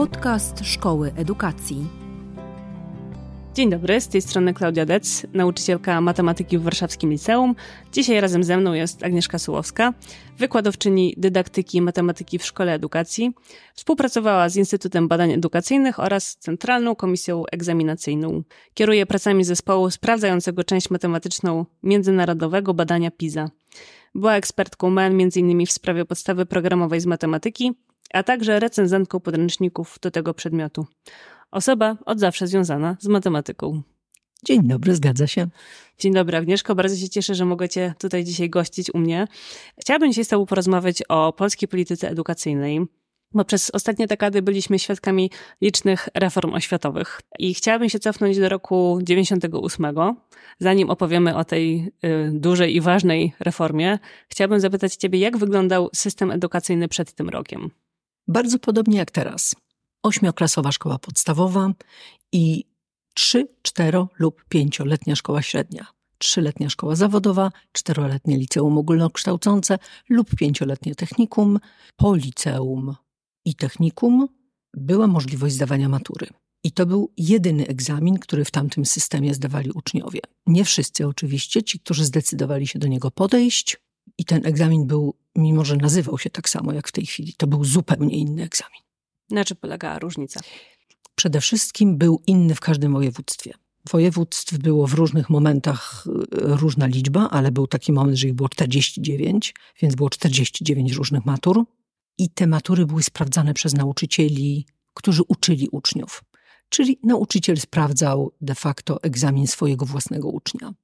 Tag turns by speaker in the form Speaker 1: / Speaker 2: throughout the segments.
Speaker 1: Podcast Szkoły Edukacji.
Speaker 2: Dzień dobry, z tej strony Klaudia Dec, nauczycielka matematyki w Warszawskim Liceum. Dzisiaj razem ze mną jest Agnieszka Sułowska, wykładowczyni dydaktyki i matematyki w Szkole Edukacji. Współpracowała z Instytutem Badań Edukacyjnych oraz Centralną Komisją Egzaminacyjną. Kieruje pracami zespołu sprawdzającego część matematyczną międzynarodowego badania PISA. Była ekspertką MEN m.in. w sprawie podstawy programowej z matematyki, a także recenzentką podręczników do tego przedmiotu. Osoba od zawsze związana z matematyką.
Speaker 3: Dzień dobry, zgadza się.
Speaker 2: Dzień dobry, Agnieszko. Bardzo się cieszę, że mogę Cię tutaj dzisiaj gościć u mnie. Chciałabym dzisiaj z Tobą porozmawiać o polskiej polityce edukacyjnej, bo przez ostatnie dekady byliśmy świadkami licznych reform oświatowych. I chciałabym się cofnąć do roku 98. Zanim opowiemy o tej y, dużej i ważnej reformie, chciałabym zapytać Ciebie, jak wyglądał system edukacyjny przed tym rokiem?
Speaker 3: Bardzo podobnie jak teraz. Ośmioklasowa szkoła podstawowa i trzy, cztero lub pięcioletnia szkoła średnia. Trzyletnia szkoła zawodowa, czteroletnie liceum ogólnokształcące lub pięcioletnie technikum. Po liceum i technikum była możliwość zdawania matury. I to był jedyny egzamin, który w tamtym systemie zdawali uczniowie. Nie wszyscy oczywiście, ci, którzy zdecydowali się do niego podejść. I ten egzamin był, mimo że nazywał się tak samo jak w tej chwili, to był zupełnie inny egzamin.
Speaker 2: Na czym polegała różnica?
Speaker 3: Przede wszystkim był inny w każdym województwie. Województw było w różnych momentach y, różna liczba, ale był taki moment, że ich było 49, więc było 49 różnych matur. I te matury były sprawdzane przez nauczycieli, którzy uczyli uczniów. Czyli nauczyciel sprawdzał de facto egzamin swojego własnego ucznia.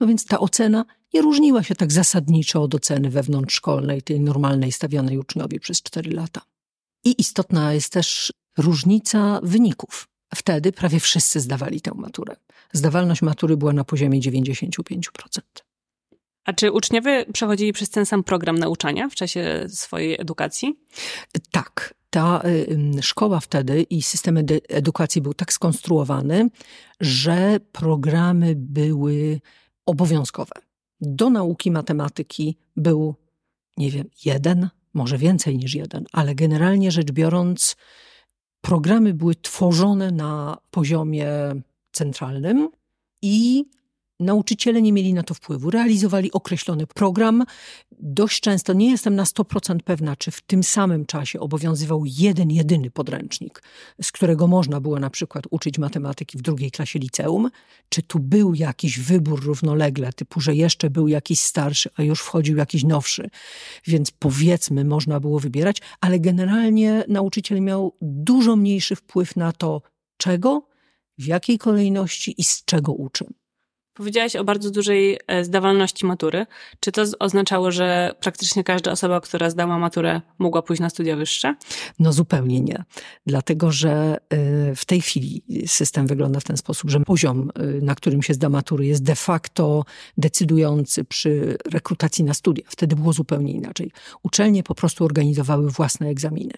Speaker 3: No więc ta ocena nie różniła się tak zasadniczo od oceny wewnątrzszkolnej, tej normalnej stawianej uczniowi przez 4 lata. I istotna jest też różnica wyników. Wtedy prawie wszyscy zdawali tę maturę. Zdawalność matury była na poziomie 95%.
Speaker 2: A czy uczniowie przechodzili przez ten sam program nauczania w czasie swojej edukacji?
Speaker 3: Tak. Ta y, szkoła wtedy i system edukacji był tak skonstruowany, że programy były obowiązkowe. Do nauki matematyki był, nie wiem, jeden może więcej niż jeden, ale generalnie rzecz biorąc, programy były tworzone na poziomie centralnym i Nauczyciele nie mieli na to wpływu, realizowali określony program. Dość często nie jestem na 100% pewna, czy w tym samym czasie obowiązywał jeden, jedyny podręcznik, z którego można było na przykład uczyć matematyki w drugiej klasie liceum, czy tu był jakiś wybór równolegle, typu, że jeszcze był jakiś starszy, a już wchodził jakiś nowszy. Więc powiedzmy, można było wybierać, ale generalnie nauczyciel miał dużo mniejszy wpływ na to, czego, w jakiej kolejności i z czego uczy.
Speaker 2: Powiedziałaś o bardzo dużej e, zdawalności matury. Czy to oznaczało, że praktycznie każda osoba, która zdała maturę, mogła pójść na studia wyższe?
Speaker 3: No zupełnie nie. Dlatego, że e, w tej chwili system wygląda w ten sposób, że poziom, e, na którym się zda matury, jest de facto decydujący przy rekrutacji na studia. Wtedy było zupełnie inaczej. Uczelnie po prostu organizowały własne egzaminy.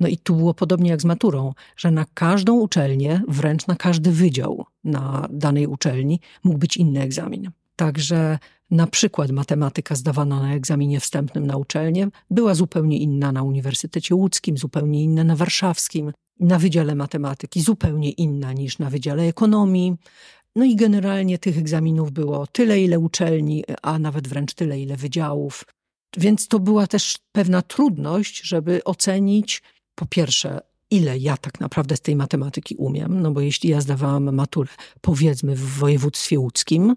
Speaker 3: No i tu było podobnie jak z maturą, że na każdą uczelnię, wręcz na każdy wydział na danej uczelni mógł być inny egzamin. Także na przykład matematyka zdawana na egzaminie wstępnym na uczelnię była zupełnie inna na Uniwersytecie Łódzkim, zupełnie inna na Warszawskim, na Wydziale Matematyki zupełnie inna niż na Wydziale Ekonomii. No i generalnie tych egzaminów było tyle, ile uczelni, a nawet wręcz tyle, ile wydziałów. Więc to była też pewna trudność, żeby ocenić po pierwsze ile ja tak naprawdę z tej matematyki umiem, no bo jeśli ja zdawałam maturę, powiedzmy, w województwie łódzkim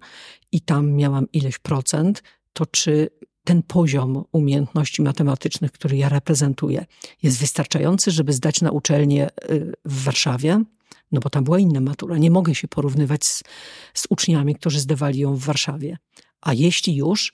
Speaker 3: i tam miałam ileś procent, to czy ten poziom umiejętności matematycznych, który ja reprezentuję, jest wystarczający, żeby zdać na uczelnię y, w Warszawie? No bo tam była inna matura. Nie mogę się porównywać z, z uczniami, którzy zdawali ją w Warszawie. A jeśli już,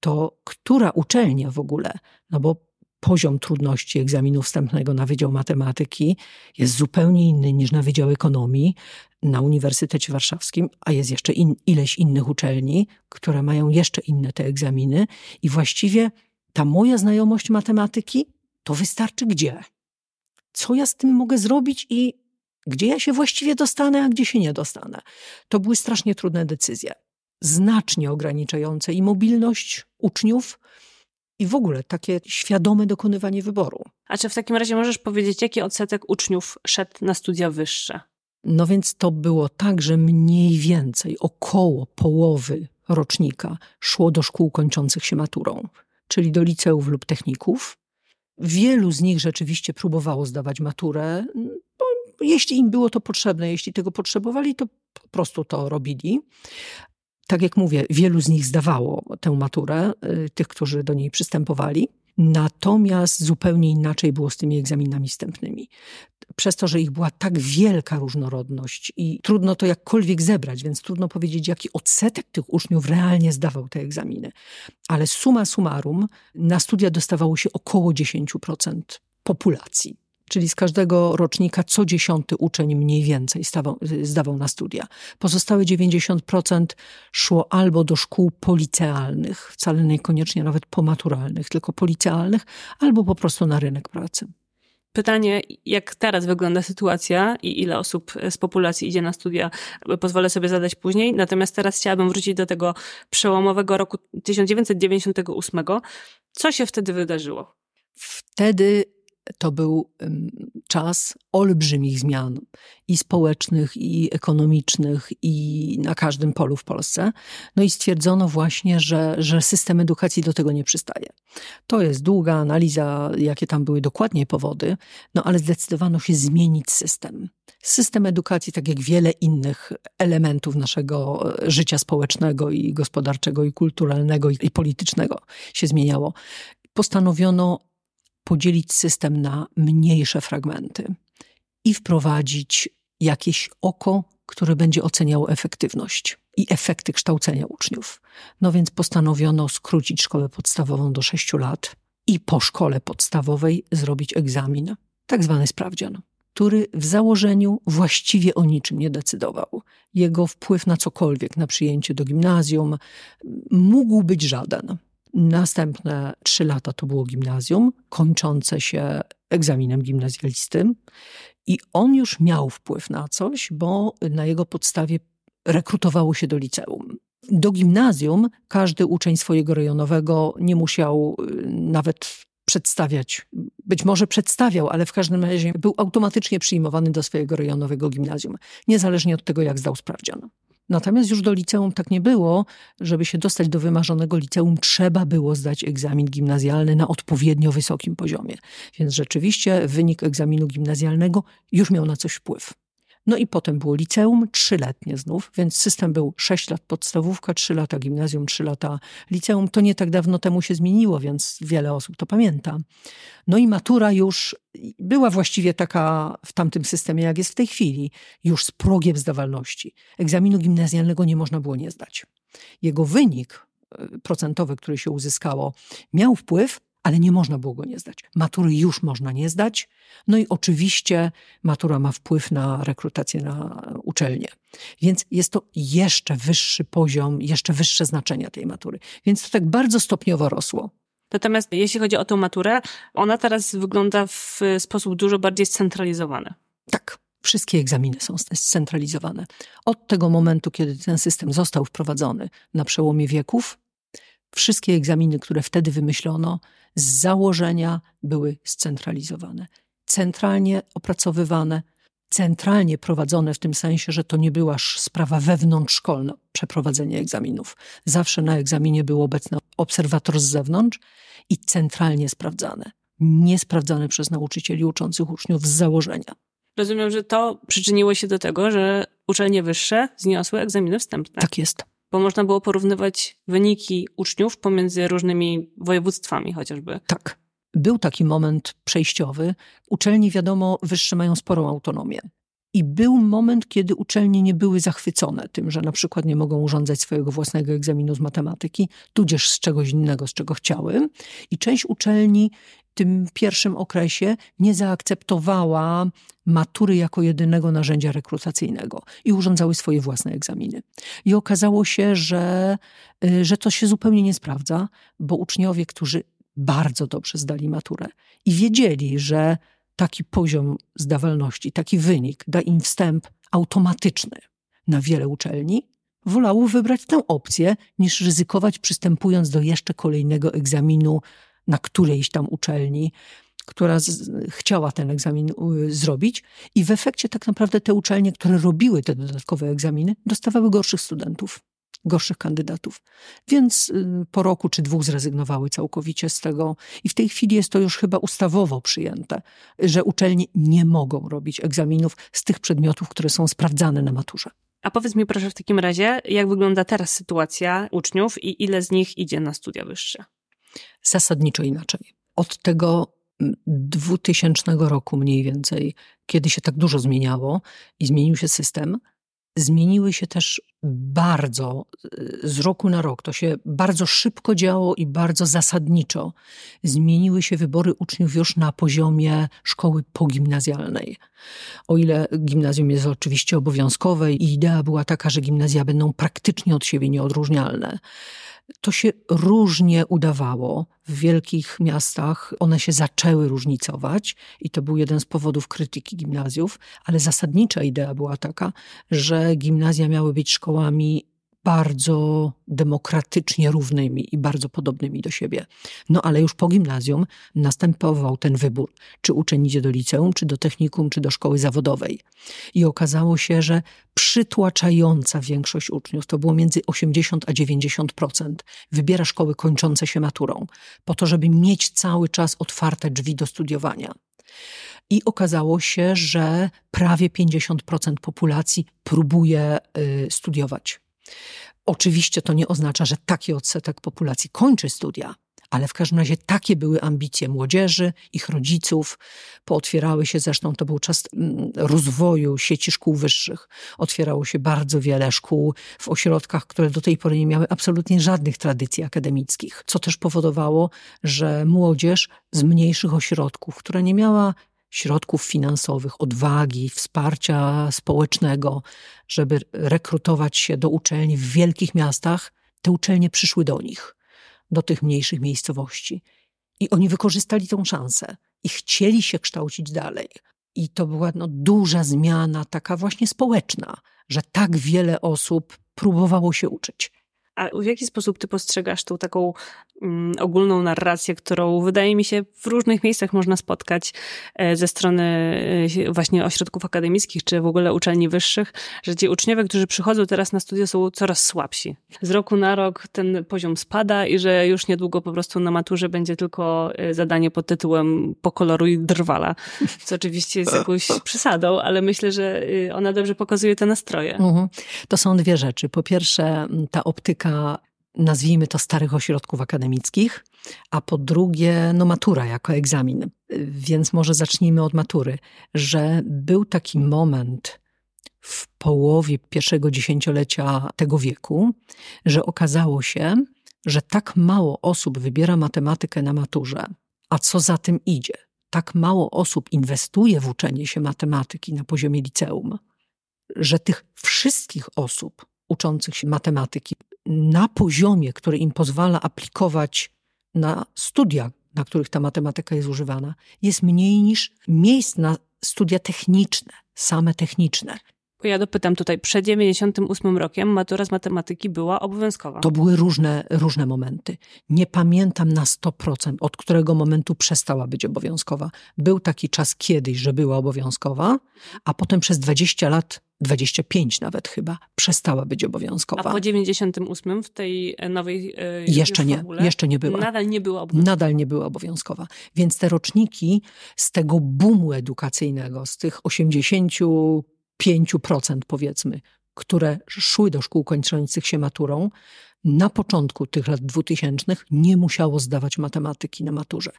Speaker 3: to która uczelnia w ogóle? No bo poziom trudności egzaminu wstępnego na Wydział Matematyki jest zupełnie inny niż na Wydział Ekonomii na Uniwersytecie Warszawskim, a jest jeszcze in, ileś innych uczelni, które mają jeszcze inne te egzaminy i właściwie ta moja znajomość matematyki to wystarczy gdzie? Co ja z tym mogę zrobić i gdzie ja się właściwie dostanę, a gdzie się nie dostanę? To były strasznie trudne decyzje. Znacznie ograniczające i mobilność uczniów, i w ogóle takie świadome dokonywanie wyboru.
Speaker 2: A czy w takim razie możesz powiedzieć, jaki odsetek uczniów szedł na studia wyższe?
Speaker 3: No więc to było tak, że mniej więcej około połowy rocznika szło do szkół kończących się maturą, czyli do liceów lub techników. Wielu z nich rzeczywiście próbowało zdawać maturę, bo jeśli im było to potrzebne, jeśli tego potrzebowali, to po prostu to robili. Tak jak mówię, wielu z nich zdawało tę maturę, y, tych, którzy do niej przystępowali. Natomiast zupełnie inaczej było z tymi egzaminami wstępnymi. Przez to, że ich była tak wielka różnorodność i trudno to jakkolwiek zebrać, więc trudno powiedzieć, jaki odsetek tych uczniów realnie zdawał te egzaminy. Ale suma summarum, na studia dostawało się około 10% populacji czyli z każdego rocznika co dziesiąty uczeń mniej więcej stawał, zdawał na studia. Pozostałe 90% szło albo do szkół policealnych, wcale niekoniecznie nawet pomaturalnych, tylko policealnych, albo po prostu na rynek pracy.
Speaker 2: Pytanie, jak teraz wygląda sytuacja i ile osób z populacji idzie na studia, pozwolę sobie zadać później. Natomiast teraz chciałabym wrócić do tego przełomowego roku 1998. Co się wtedy wydarzyło?
Speaker 3: Wtedy to był czas olbrzymich zmian i społecznych, i ekonomicznych, i na każdym polu w Polsce. No i stwierdzono właśnie, że, że system edukacji do tego nie przystaje. To jest długa analiza, jakie tam były dokładnie powody, no ale zdecydowano się zmienić system. System edukacji, tak jak wiele innych elementów naszego e, życia społecznego i gospodarczego, i kulturalnego, i politycznego się zmieniało postanowiono podzielić system na mniejsze fragmenty i wprowadzić jakieś oko, które będzie oceniało efektywność i efekty kształcenia uczniów. No więc postanowiono skrócić szkołę podstawową do 6 lat i po szkole podstawowej zrobić egzamin, tak zwany sprawdzian, który w założeniu właściwie o niczym nie decydował. Jego wpływ na cokolwiek, na przyjęcie do gimnazjum, mógł być żaden. Następne trzy lata to było gimnazjum, kończące się egzaminem gimnazjalistym. I on już miał wpływ na coś, bo na jego podstawie rekrutowało się do liceum. Do gimnazjum każdy uczeń swojego rejonowego nie musiał y, nawet przedstawiać, być może przedstawiał, ale w każdym razie był automatycznie przyjmowany do swojego rejonowego gimnazjum, niezależnie od tego, jak zdał sprawdzian. Natomiast już do liceum tak nie było. Żeby się dostać do wymarzonego liceum, trzeba było zdać egzamin gimnazjalny na odpowiednio wysokim poziomie. Więc rzeczywiście wynik egzaminu gimnazjalnego już miał na coś wpływ. No i potem było liceum, trzyletnie znów, więc system był sześć lat podstawówka, trzy lata gimnazjum, trzy lata liceum. To nie tak dawno temu się zmieniło, więc wiele osób to pamięta. No i matura już była właściwie taka w tamtym systemie, jak jest w tej chwili, już z progiem zdawalności. Egzaminu gimnazjalnego nie można było nie zdać. Jego wynik e, procentowy, który się uzyskało, miał wpływ ale nie można było go nie zdać. Matury już można nie zdać. No i oczywiście matura ma wpływ na rekrutację na uczelnię. Więc jest to jeszcze wyższy poziom, jeszcze wyższe znaczenie tej matury. Więc to tak bardzo stopniowo rosło.
Speaker 2: Natomiast jeśli chodzi o tę maturę, ona teraz wygląda w sposób dużo bardziej scentralizowany.
Speaker 3: Tak. Wszystkie egzaminy są scentralizowane. Od tego momentu, kiedy ten system został wprowadzony na przełomie wieków, wszystkie egzaminy, które wtedy wymyślono, z założenia były scentralizowane, centralnie opracowywane, centralnie prowadzone w tym sensie, że to nie była sprawa wewnątrzszkolna, przeprowadzenie egzaminów. Zawsze na egzaminie był obecny obserwator z zewnątrz i centralnie sprawdzane. Nie sprawdzane przez nauczycieli uczących uczniów z założenia.
Speaker 2: Rozumiem, że to przyczyniło się do tego, że uczelnie wyższe zniosły egzaminy wstępne.
Speaker 3: Tak jest
Speaker 2: bo można było porównywać wyniki uczniów pomiędzy różnymi województwami chociażby.
Speaker 3: Tak. Był taki moment przejściowy. Uczelnie, wiadomo, wyższe mają sporą autonomię. I był moment, kiedy uczelnie nie były zachwycone tym, że na przykład nie mogą urządzać swojego własnego egzaminu z matematyki, tudzież z czegoś innego, z czego chciały. I część uczelni tym pierwszym okresie nie zaakceptowała matury jako jedynego narzędzia rekrutacyjnego i urządzały swoje własne egzaminy. I okazało się, że, y, że to się zupełnie nie sprawdza, bo uczniowie, którzy bardzo dobrze zdali maturę i wiedzieli, że taki poziom zdawalności, taki wynik da im wstęp automatyczny na wiele uczelni, wolało wybrać tę opcję, niż ryzykować przystępując do jeszcze kolejnego egzaminu na którejś tam uczelni, która z, chciała ten egzamin y, zrobić i w efekcie tak naprawdę te uczelnie, które robiły te dodatkowe egzaminy, dostawały gorszych studentów gorszych kandydatów. Więc y, po roku czy dwóch zrezygnowały całkowicie z tego i w tej chwili jest to już chyba ustawowo przyjęte, że uczelnie nie mogą robić egzaminów z tych przedmiotów, które są sprawdzane na maturze.
Speaker 2: A powiedz mi proszę w takim razie, jak wygląda teraz sytuacja uczniów i ile z nich idzie na studia wyższe?
Speaker 3: Zasadniczo inaczej. Od tego 2000 mm, roku mniej więcej, kiedy się tak dużo zmieniało i zmienił się system, zmieniły się też bardzo z roku na rok. To się bardzo szybko działo i bardzo zasadniczo. Zmieniły się wybory uczniów już na poziomie szkoły pogimnazjalnej. O ile gimnazjum jest oczywiście obowiązkowe i idea była taka, że gimnazja będą praktycznie od siebie nieodróżnialne to się różnie udawało. W wielkich miastach one się zaczęły różnicować i to był jeden z powodów krytyki gimnazjów, ale zasadnicza idea była taka, że gimnazja miały być szkołami bardzo demokratycznie równymi i bardzo podobnymi do siebie. No ale już po gimnazjum następował ten wybór, czy uczeń idzie do liceum, czy do technikum, czy do szkoły zawodowej. I okazało się, że przytłaczająca większość uczniów, to było między 80 a 90%, wybiera szkoły kończące się maturą, po to, żeby mieć cały czas otwarte drzwi do studiowania. I okazało się, że prawie 50% populacji próbuje y, studiować. Oczywiście to nie oznacza, że taki odsetek populacji kończy studia, ale w każdym razie takie były ambicje młodzieży, ich rodziców. Pootwierały się, zresztą to był czas mm, rozwoju sieci szkół wyższych. Otwierało się bardzo wiele szkół w ośrodkach, które do tej pory nie miały absolutnie żadnych tradycji akademickich, co też powodowało, że młodzież z mniejszych ośrodków, która nie miała środków finansowych, odwagi, wsparcia społecznego, żeby rekrutować się do uczelni w wielkich miastach, te uczelnie przyszły do nich, do tych mniejszych miejscowości. I oni wykorzystali tą szansę i chcieli się kształcić dalej. I to była no, duża zmiana, taka właśnie społeczna, że tak wiele osób próbowało się uczyć.
Speaker 2: A w jaki sposób ty postrzegasz tą taką ogólną narrację, którą wydaje mi się w różnych miejscach można spotkać e, ze strony e, właśnie ośrodków akademickich, czy w ogóle uczelni wyższych, że ci uczniowie, którzy przychodzą teraz na studia są coraz słabsi. Z roku na rok ten poziom spada i że już niedługo po prostu na maturze będzie tylko e, zadanie pod tytułem pokoloruj drwala, co oczywiście jest jakąś przesadą, ale myślę, że ona dobrze pokazuje te nastroje. Mhm.
Speaker 3: To są dwie rzeczy. Po pierwsze ta optyka nazwijmy to, starych ośrodków akademickich, a po drugie, no matura jako egzamin. Więc może zacznijmy od matury, że był taki moment w połowie pierwszego dziesięciolecia tego wieku, że okazało się, że tak mało osób wybiera matematykę na maturze, a co za tym idzie, tak mało osób inwestuje w uczenie się matematyki na poziomie liceum, że tych wszystkich osób uczących się matematyki na poziomie, który im pozwala aplikować na studia, na których ta matematyka jest używana, jest mniej niż miejsc na studia techniczne, same techniczne.
Speaker 2: Bo ja dopytam tutaj, przed 98 rokiem matura z matematyki była obowiązkowa.
Speaker 3: To były różne, różne momenty. Nie pamiętam na 100%, od którego momentu przestała być obowiązkowa. Był taki czas kiedyś, że była obowiązkowa, a potem przez 20 lat 25 nawet chyba, przestała być obowiązkowa.
Speaker 2: A po 98 w tej nowej
Speaker 3: e, jeszcze nie, formule, jeszcze nie była.
Speaker 2: Nadal nie była obowiązkowa.
Speaker 3: Nadal nie była obowiązkowa. Więc te roczniki z tego boomu edukacyjnego, z tych 85% powiedzmy, które szły do szkół kończących się maturą, na początku tych lat dwutysięcznych nie musiało zdawać matematyki na maturze.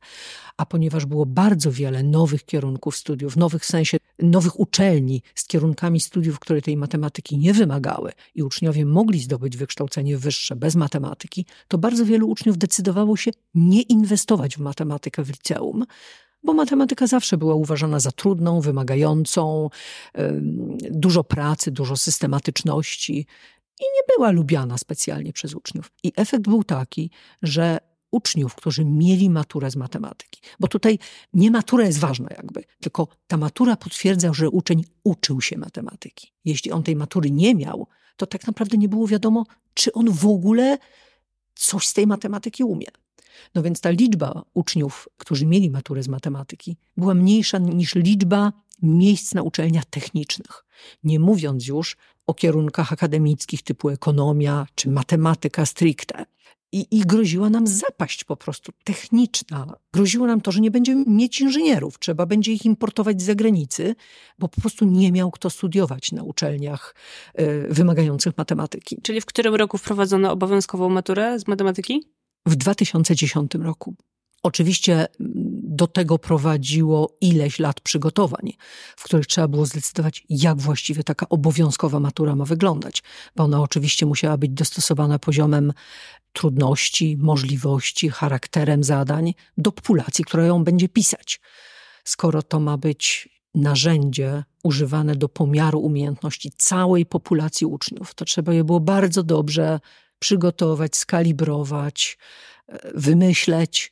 Speaker 3: A ponieważ było bardzo wiele nowych kierunków studiów, nowych w sensie nowych uczelni z kierunkami studiów, które tej matematyki nie wymagały i uczniowie mogli zdobyć wykształcenie wyższe bez matematyki, to bardzo wielu uczniów decydowało się nie inwestować w matematykę w liceum, bo matematyka zawsze była uważana za trudną, wymagającą, dużo pracy, dużo systematyczności i nie była lubiana specjalnie przez uczniów. I efekt był taki, że uczniów, którzy mieli maturę z matematyki. Bo tutaj nie matura jest ważna jakby, tylko ta matura potwierdza, że uczeń uczył się matematyki. Jeśli on tej matury nie miał, to tak naprawdę nie było wiadomo, czy on w ogóle coś z tej matematyki umie. No więc ta liczba uczniów, którzy mieli maturę z matematyki, była mniejsza niż liczba miejsc na uczelniach technicznych. Nie mówiąc już o kierunkach akademickich typu ekonomia czy matematyka stricte. I, I groziła nam zapaść po prostu techniczna. Groziło nam to, że nie będziemy mieć inżynierów. Trzeba będzie ich importować z zagranicy, bo po prostu nie miał kto studiować na uczelniach y, wymagających matematyki.
Speaker 2: Czyli w którym roku wprowadzono obowiązkową maturę z matematyki?
Speaker 3: W 2010 roku. Oczywiście mm, do tego prowadziło ileś lat przygotowań, w których trzeba było zdecydować, jak właściwie taka obowiązkowa matura ma wyglądać, bo ona oczywiście musiała być dostosowana poziomem trudności, możliwości, charakterem zadań do populacji, która ją będzie pisać. Skoro to ma być narzędzie używane do pomiaru umiejętności całej populacji uczniów, to trzeba je było bardzo dobrze przygotować, skalibrować, e, wymyśleć,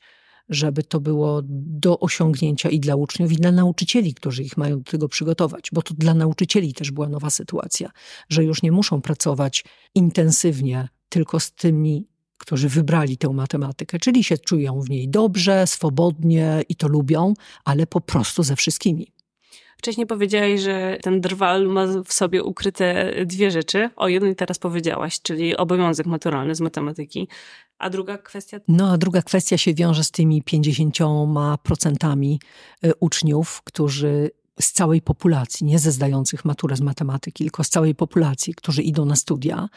Speaker 3: żeby to było do osiągnięcia i dla uczniów, i dla nauczycieli, którzy ich mają do tego przygotować, bo to dla nauczycieli też była nowa sytuacja, że już nie muszą pracować intensywnie tylko z tymi którzy wybrali tę matematykę, czyli się czują w niej dobrze, swobodnie i to lubią, ale po prostu ze wszystkimi.
Speaker 2: Wcześniej powiedziałaś, że ten drwal ma w sobie ukryte dwie rzeczy. O jednej teraz powiedziałaś, czyli obowiązek maturalny z matematyki. A druga kwestia?
Speaker 3: No, a druga kwestia się wiąże z tymi 50% y, uczniów, którzy z całej populacji, nie ze zdających maturę z matematyki, tylko z całej populacji, którzy idą na studia.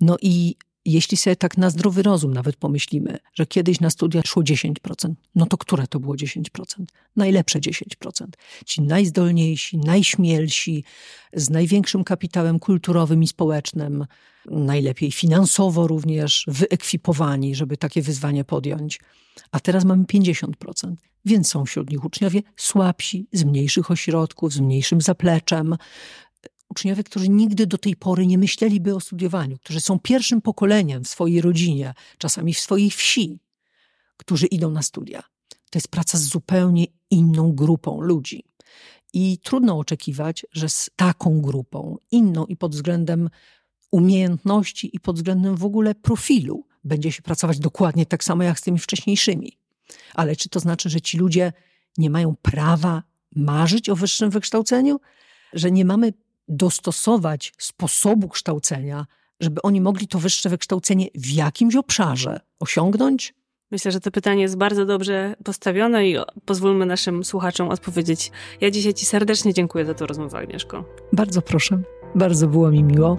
Speaker 3: No i jeśli sobie tak na zdrowy rozum nawet pomyślimy, że kiedyś na studia szło 10%, no to które to było 10%? Najlepsze 10%. Ci najzdolniejsi, najśmielsi, z największym kapitałem kulturowym i społecznym, najlepiej finansowo również wyekwipowani, żeby takie wyzwanie podjąć. A teraz mamy 50%, więc są wśród nich uczniowie słabsi, z mniejszych ośrodków, z mniejszym zapleczem, uczniowie, którzy nigdy do tej pory nie myśleliby o studiowaniu, którzy są pierwszym pokoleniem w swojej rodzinie, czasami w swojej wsi, którzy idą na studia. To jest praca z zupełnie inną grupą ludzi. I trudno oczekiwać, że z taką grupą, inną i pod względem umiejętności, i pod względem w ogóle profilu, będzie się pracować dokładnie tak samo jak z tymi wcześniejszymi. Ale czy to znaczy, że ci ludzie nie mają prawa marzyć o wyższym wykształceniu? Że nie mamy dostosować sposobu kształcenia, żeby oni mogli to wyższe wykształcenie w jakimś obszarze osiągnąć?
Speaker 2: Myślę, że to pytanie jest bardzo dobrze postawione i pozwólmy naszym słuchaczom odpowiedzieć. Ja dzisiaj Ci serdecznie dziękuję za tę rozmowę, Agnieszko.
Speaker 3: Bardzo proszę. Bardzo było mi miło.